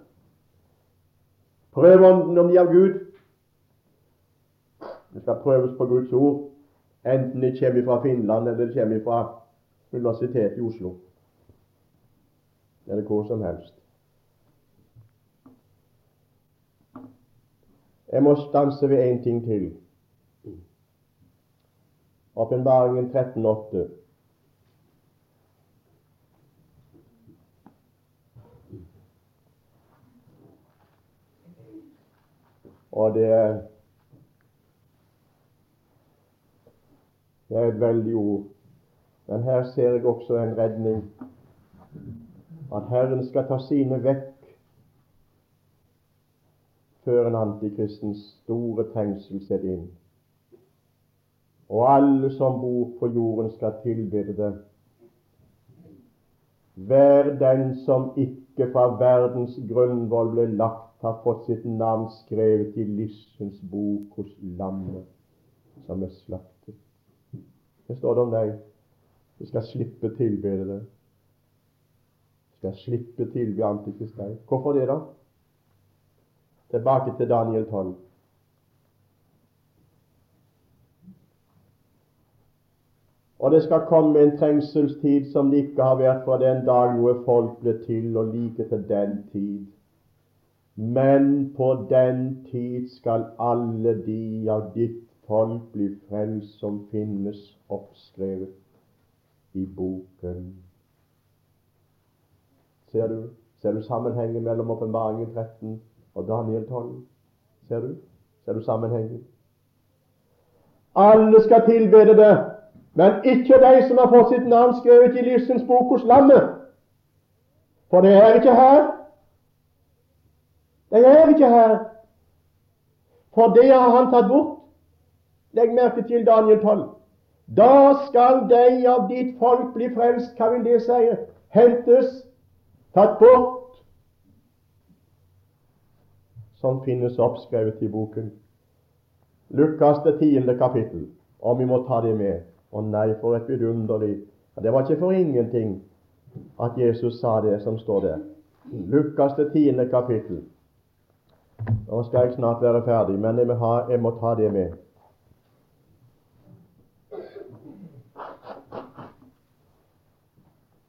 Prøv ånden om de av Gud. Det skal prøves på Guds ord, enten det kommer fra Finland eller det kommer fra Universitetet i Oslo, eller hvor som helst. Jeg må stanse ved én ting til. Åpenbaringen 13,8. Og det, det er et veldig ord. Men her ser jeg også en redning. At Herren skal ta sine vekk før en antikristens store trengsel setter inn. Og alle som bor på jorden, skal tilbede det. Hver den som ikke fra verdens grunnvoll ble lagt har fått sitt navn skrevet i livsens bok hos lammet som er slaktet. Det står det om deg. Du skal slippe tilbede det. Du skal slippe tilbe Antikrist deg. Hvorfor det, da? Tilbake til Daniel 12. Og det skal komme en trengselstid som det ikke har vært fra den dag noe folk ble til, og like til den tid. Men på den tid skal alle de av ditt folk bli frelst som finnes oppskrevet i boken. Ser du? Ser du sammenhengen mellom åpenbaringen 13 og Daniel 12? Ser du? Ser du sammenhengen? Alle skal tilbede det, men ikke de som har fått sitt navn skrevet i livsens bok hos lammet. For det er ikke her. De er ikke her. For det har han tatt bort. Legg merke til Daniel 12. Da skal de av ditt folk bli frelst. Hva vil det si? Hentes, tatt bort. Som finnes oppskrevet i boken. Lukas det tiende kapittel. Og vi må ta det med. Å nei, for et vidunderlig Det var ikke for ingenting at Jesus sa det som står der. Lukas det tiende kapittel. Nå skal jeg snart være ferdig, men jeg må, ha, jeg må ta det med.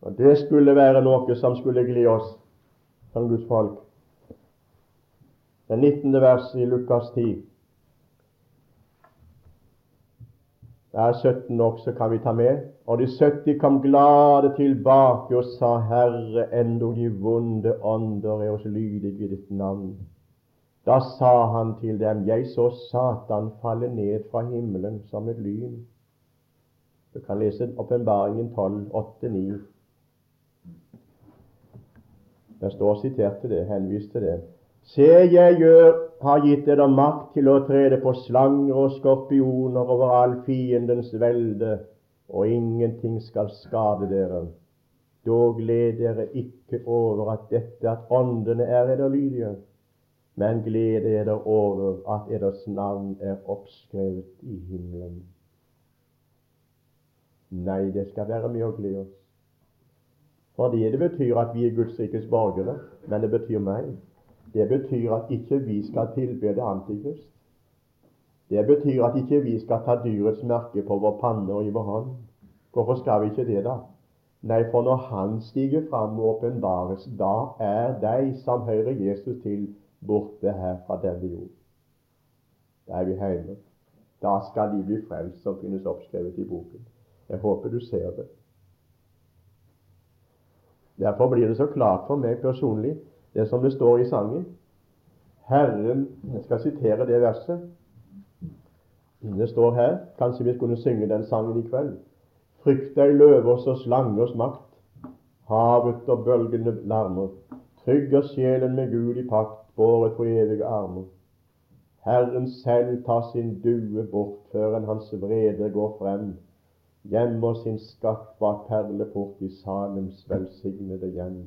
Og Det skulle være noe som skulle gli oss som Guds folk. Det 19. vers i Lukas 10. Det er 17 også, kan vi ta med. Og de 70 kom glade tilbake og sa, Herre, endog de vonde ånder er oss lydige i ditt navn. Da sa han til dem, Jeg så Satan falle ned fra himmelen som et lyn. Du kan lese Åpenbaringen 12, 8, 9. Det står sitert til det, henvist til det. Se, jeg gjør, har gitt dere makt til å trede på slanger og skorpioner over all fiendens velde, og ingenting skal skade dere. Dog gled dere ikke over at dette at åndene er ederlydige, men gled dere over at eders navn er oppskrevet i himmelen. Nei, det skal være mye å glede oss. Fordi det betyr at vi er Guds rikes borgere, men det betyr meg. Det betyr at ikke vi skal tilbe det Antikrist. Det betyr at ikke vi skal ta dyrets merke på vår panne og i vår hånd. Hvorfor skal vi ikke det, da? Nei, for når Han stiger fram og åpenbares, da er de som hører Jesus til, borte her fra denne jord. Da er vi hjemme. Da skal de bli frelst, som finnes oppskrevet i boken. Jeg håper du ser det. Derfor blir det så klart for meg personlig det som det står i sangen. Herren Jeg skal sitere det verset. Det står her. Kanskje vi skulle synge den sangen i kveld. Frykt deg løvers og slangers makt. Havet og bølgene larmer. Trygger sjelen med Gud i pakt, båret på evige armer. Herren selv tar sin due bort før enn hans vrede går frem. Gjemmer sin skatt bak perleport i Salems velsignede hjem.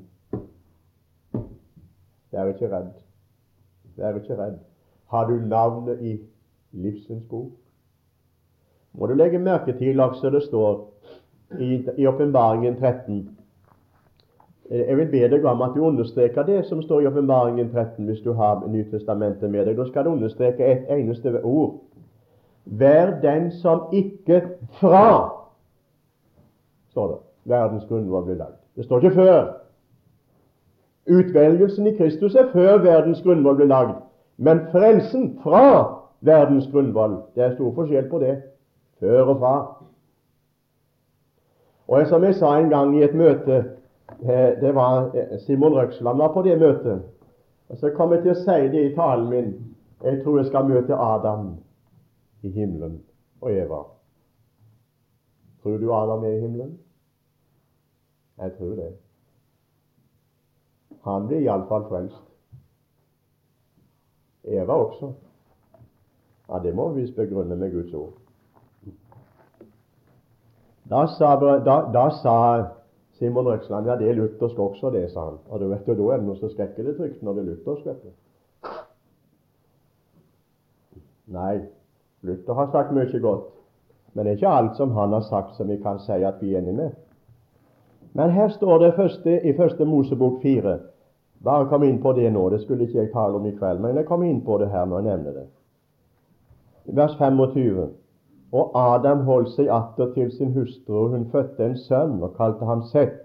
Vær ikke redd. Vær ikke redd. Har du navnet i livsens bok? Må du legge merke til, også det står i Åpenbaringen 13. Jeg vil be deg om at du understreker det som står i Åpenbaringen 13, hvis du har Nytestamentet med deg. Da skal du understreke et eneste ord. Vær den som ikke fra, står det, verdens grunnlov blir lagd. Det står ikke før. Utvelgelsen i Kristus er før verdens grunnvoll ble lagd, men frelsen fra verdens grunnvoll Det er stor forskjell på det. Før og fra. Og som jeg sa en gang i et møte eh, det var eh, Simon Røksland var på det møtet. Og Så kom jeg til å si det i talen min. Jeg tror jeg skal møte Adam i himmelen og Eva. Tror du Adam er i himmelen? Jeg tror det. Han ble iallfall frelst. Eva også. Ja, Det må vi visst begrunne med Guds ord. Da sa, da, da sa Simon Røksland ja, det er luthersk også, det, sa han. Og du vet jo, Da er det noe så skrekkelig trygt når det er luthersk. vet du. Nei, Luther har sagt mye godt, men det er ikke alt som han har sagt som vi kan si at vi er enig med. Men her står det første, i første Mosebok fire bare kom inn på det nå. Det skulle ikke jeg tale om i kveld, men jeg kom inn på det her når jeg nevner det. Vers 25. Og Adam holdt seg atter til sin hustru, og hun fødte en sønn og kalte ham Sett.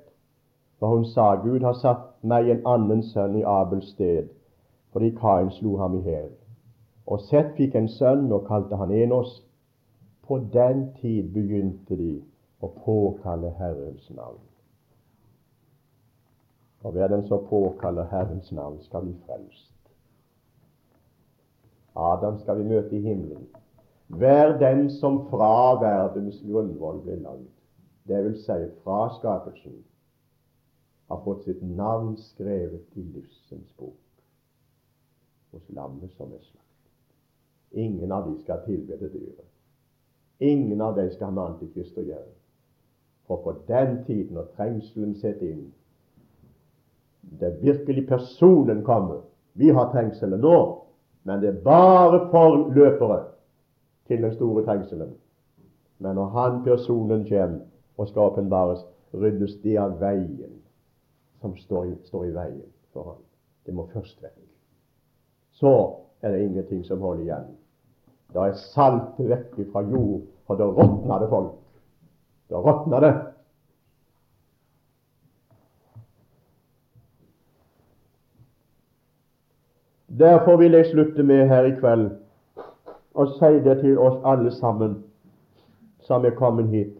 For hun sa, Gud har satt meg en annen sønn i Abels sted, fordi Kain slo ham i hjel. Og Sett fikk en sønn og kalte han Enos. På den tid begynte de å påkalle Herrens navn. Og hver den som påkaller Herrens navn, skal bli frelst. Adam skal vi møte i himmelen. Hver den som fra verdens grunnvoll ble lagd, vil si fra skapelsen, har fått sitt navn skrevet i livsens bok hos lammet som er slakt. Ingen av de skal tilbede dyret. Ingen av dem skal ha med antikrist å gjøre. For på den tiden, når trengselen setter inn, det virkelig personen kommer Vi har trengselen nå, men det er bare forløpere til den store trengselen. Men når han personen kommer og skal åpenbares, ryddes det av veien som står står i veien for ham. Det må først vekk. Så er det ingenting som holder igjen. Da er saltet vekk fra jord, for da råtner det folk. Da råtner det. Derfor vil jeg slutte med her i kveld og si det til oss alle sammen som er kommet hit,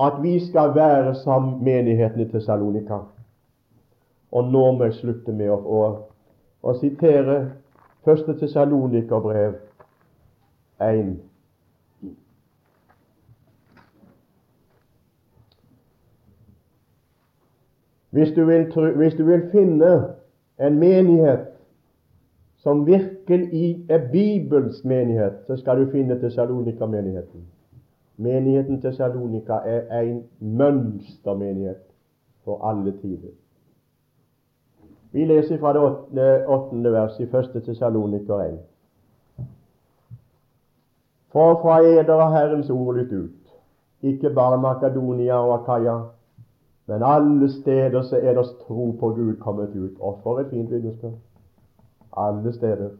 at vi skal være som menigheten i Tessalonika. Og nå må jeg slutte med å, å, å sitere første Tessalonikerbrev 1. Hvis du, vil, hvis du vil finne en menighet som virkelig er Bibels menighet, så skal du finne Tessalonika-menigheten. Menigheten Tessalonika er en mønstermenighet for alle tider. Vi leser fra det åttende, åttende vers i første Tessaloniker 1. For fra eder har Herrens ord lytt ut, ikke bare Makedonia og Akaya, men alle steder så er deres tro på Gud kommet ut. Og for et fint vitnesbyrd! Alle steder.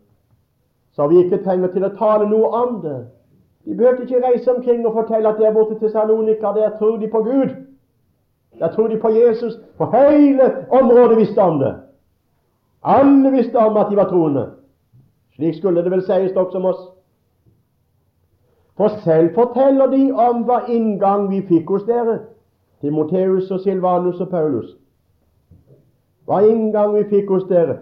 Så vi ikke trenger til å tale noe om det. De behøvde ikke reise omkring og fortelle at der borte til Salonika, der tror de på Gud. Der tror de på Jesus. For hele området visste om det. Alle visste om at de var troende. Slik skulle det vel sies også om oss. For selv forteller de om hva inngang vi fikk hos dere, Timoteus og Silvanus og Paulus. Hva inngang vi fikk hos dere.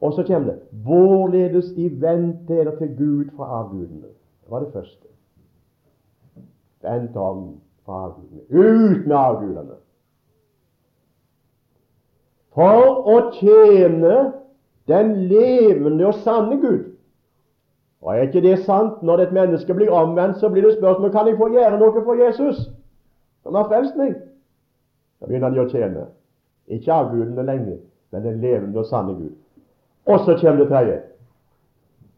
Og så kommer det hvorledes de er det til Gud fra avgudene. Det var det første. Vent om fra avgudene. Ut med avgudene for å tjene den levende og sanne Gud. Og Er ikke det sant? Når et menneske blir omvendt, så blir det spørsmål kan jeg få gjøre noe for Jesus, som har frelst meg. Da begynner de å tjene. Ikke avgudene lenger, men den levende og sanne Gud. Og så kommer det tredje.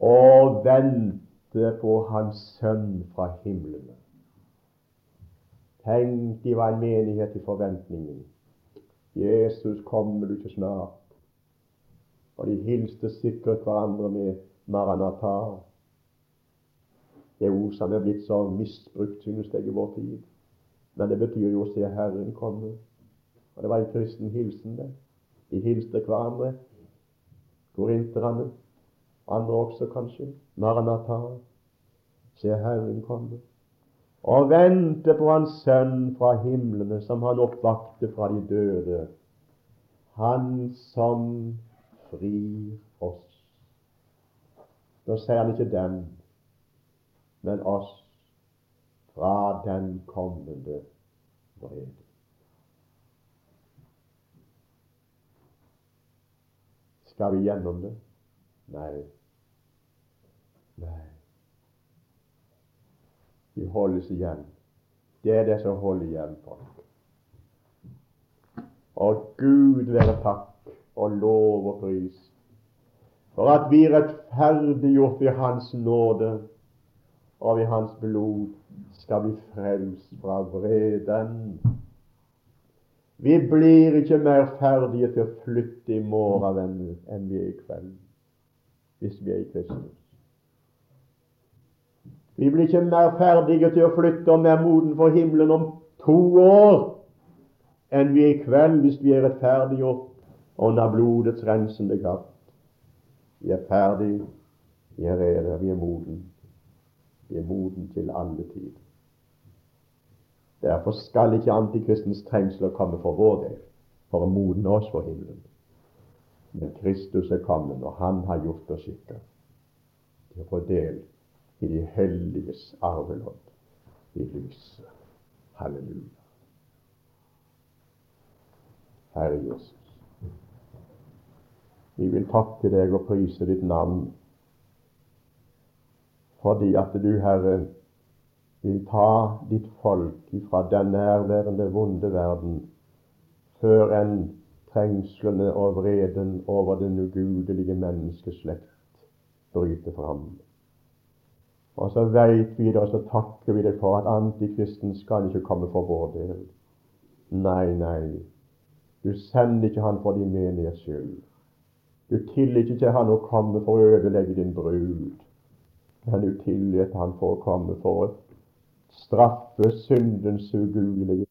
Og vente på Hans Sønn fra himmelen. Tenk, de var en menighet i forventningen. Jesus, kommer du ikke snart? Og de hilste sikkert hverandre med Maranatha. Det er ord som er blitt så misbrukt, synes jeg, i vår tid. Men det betyr jo å se Herren komme. Og det var en kristen hilsen, det. De hilste hverandre. Korinterne. Andre også, kanskje. Maranatha. Se Herren komme og vente på Hans Sønn fra himlene, som Han oppvakte fra de døde, Han som frir oss. Nå sier han ikke dem, men oss, fra den kommende vrede. Skal vi gjennom det? Nei. Nei. De holdes igjen. Det er det som holder igjen folk. Og Gud være takk og lov og pris for at vi rettferdiggjort ved Hans nåde og ved Hans blod skal bli frelst fra vreden. Vi blir ikke mer ferdige til å flytte i morgen enn vi er i kveld, hvis vi er i Kristus. Vi blir ikke mer ferdige til å flytte og mer moden for himmelen om to år enn vi er i kveld hvis vi er rettferdiggjort under blodets rensende kraft. Vi er ferdig, vi er rede, vi er moden. Vi er moden til alle tider. Derfor skal ikke antikristens trengsler komme for vår del, for å modne oss for himmelen. Men Kristus er kommet, og Han har gjort oss skikka til å få del i de helliges arvelodd i lyset. Halleluja. Herre Jesus, vi vil takke deg og prise ditt navn fordi at du, Herre, vil ta ditt folk ifra den nærværende vonde verden før enn trengslene og vreden over den ugudelige menneskeslekt bryter fram. Og så veit vi det, og så takker vi det for at antikristen skal ikke komme for vår del. Nei, nei, du sender ikke han for din menighets skyld. Du tillot ikke han å komme for å ødelegge din brud, men du tillot han for å komme for å straffe syndens ugudelige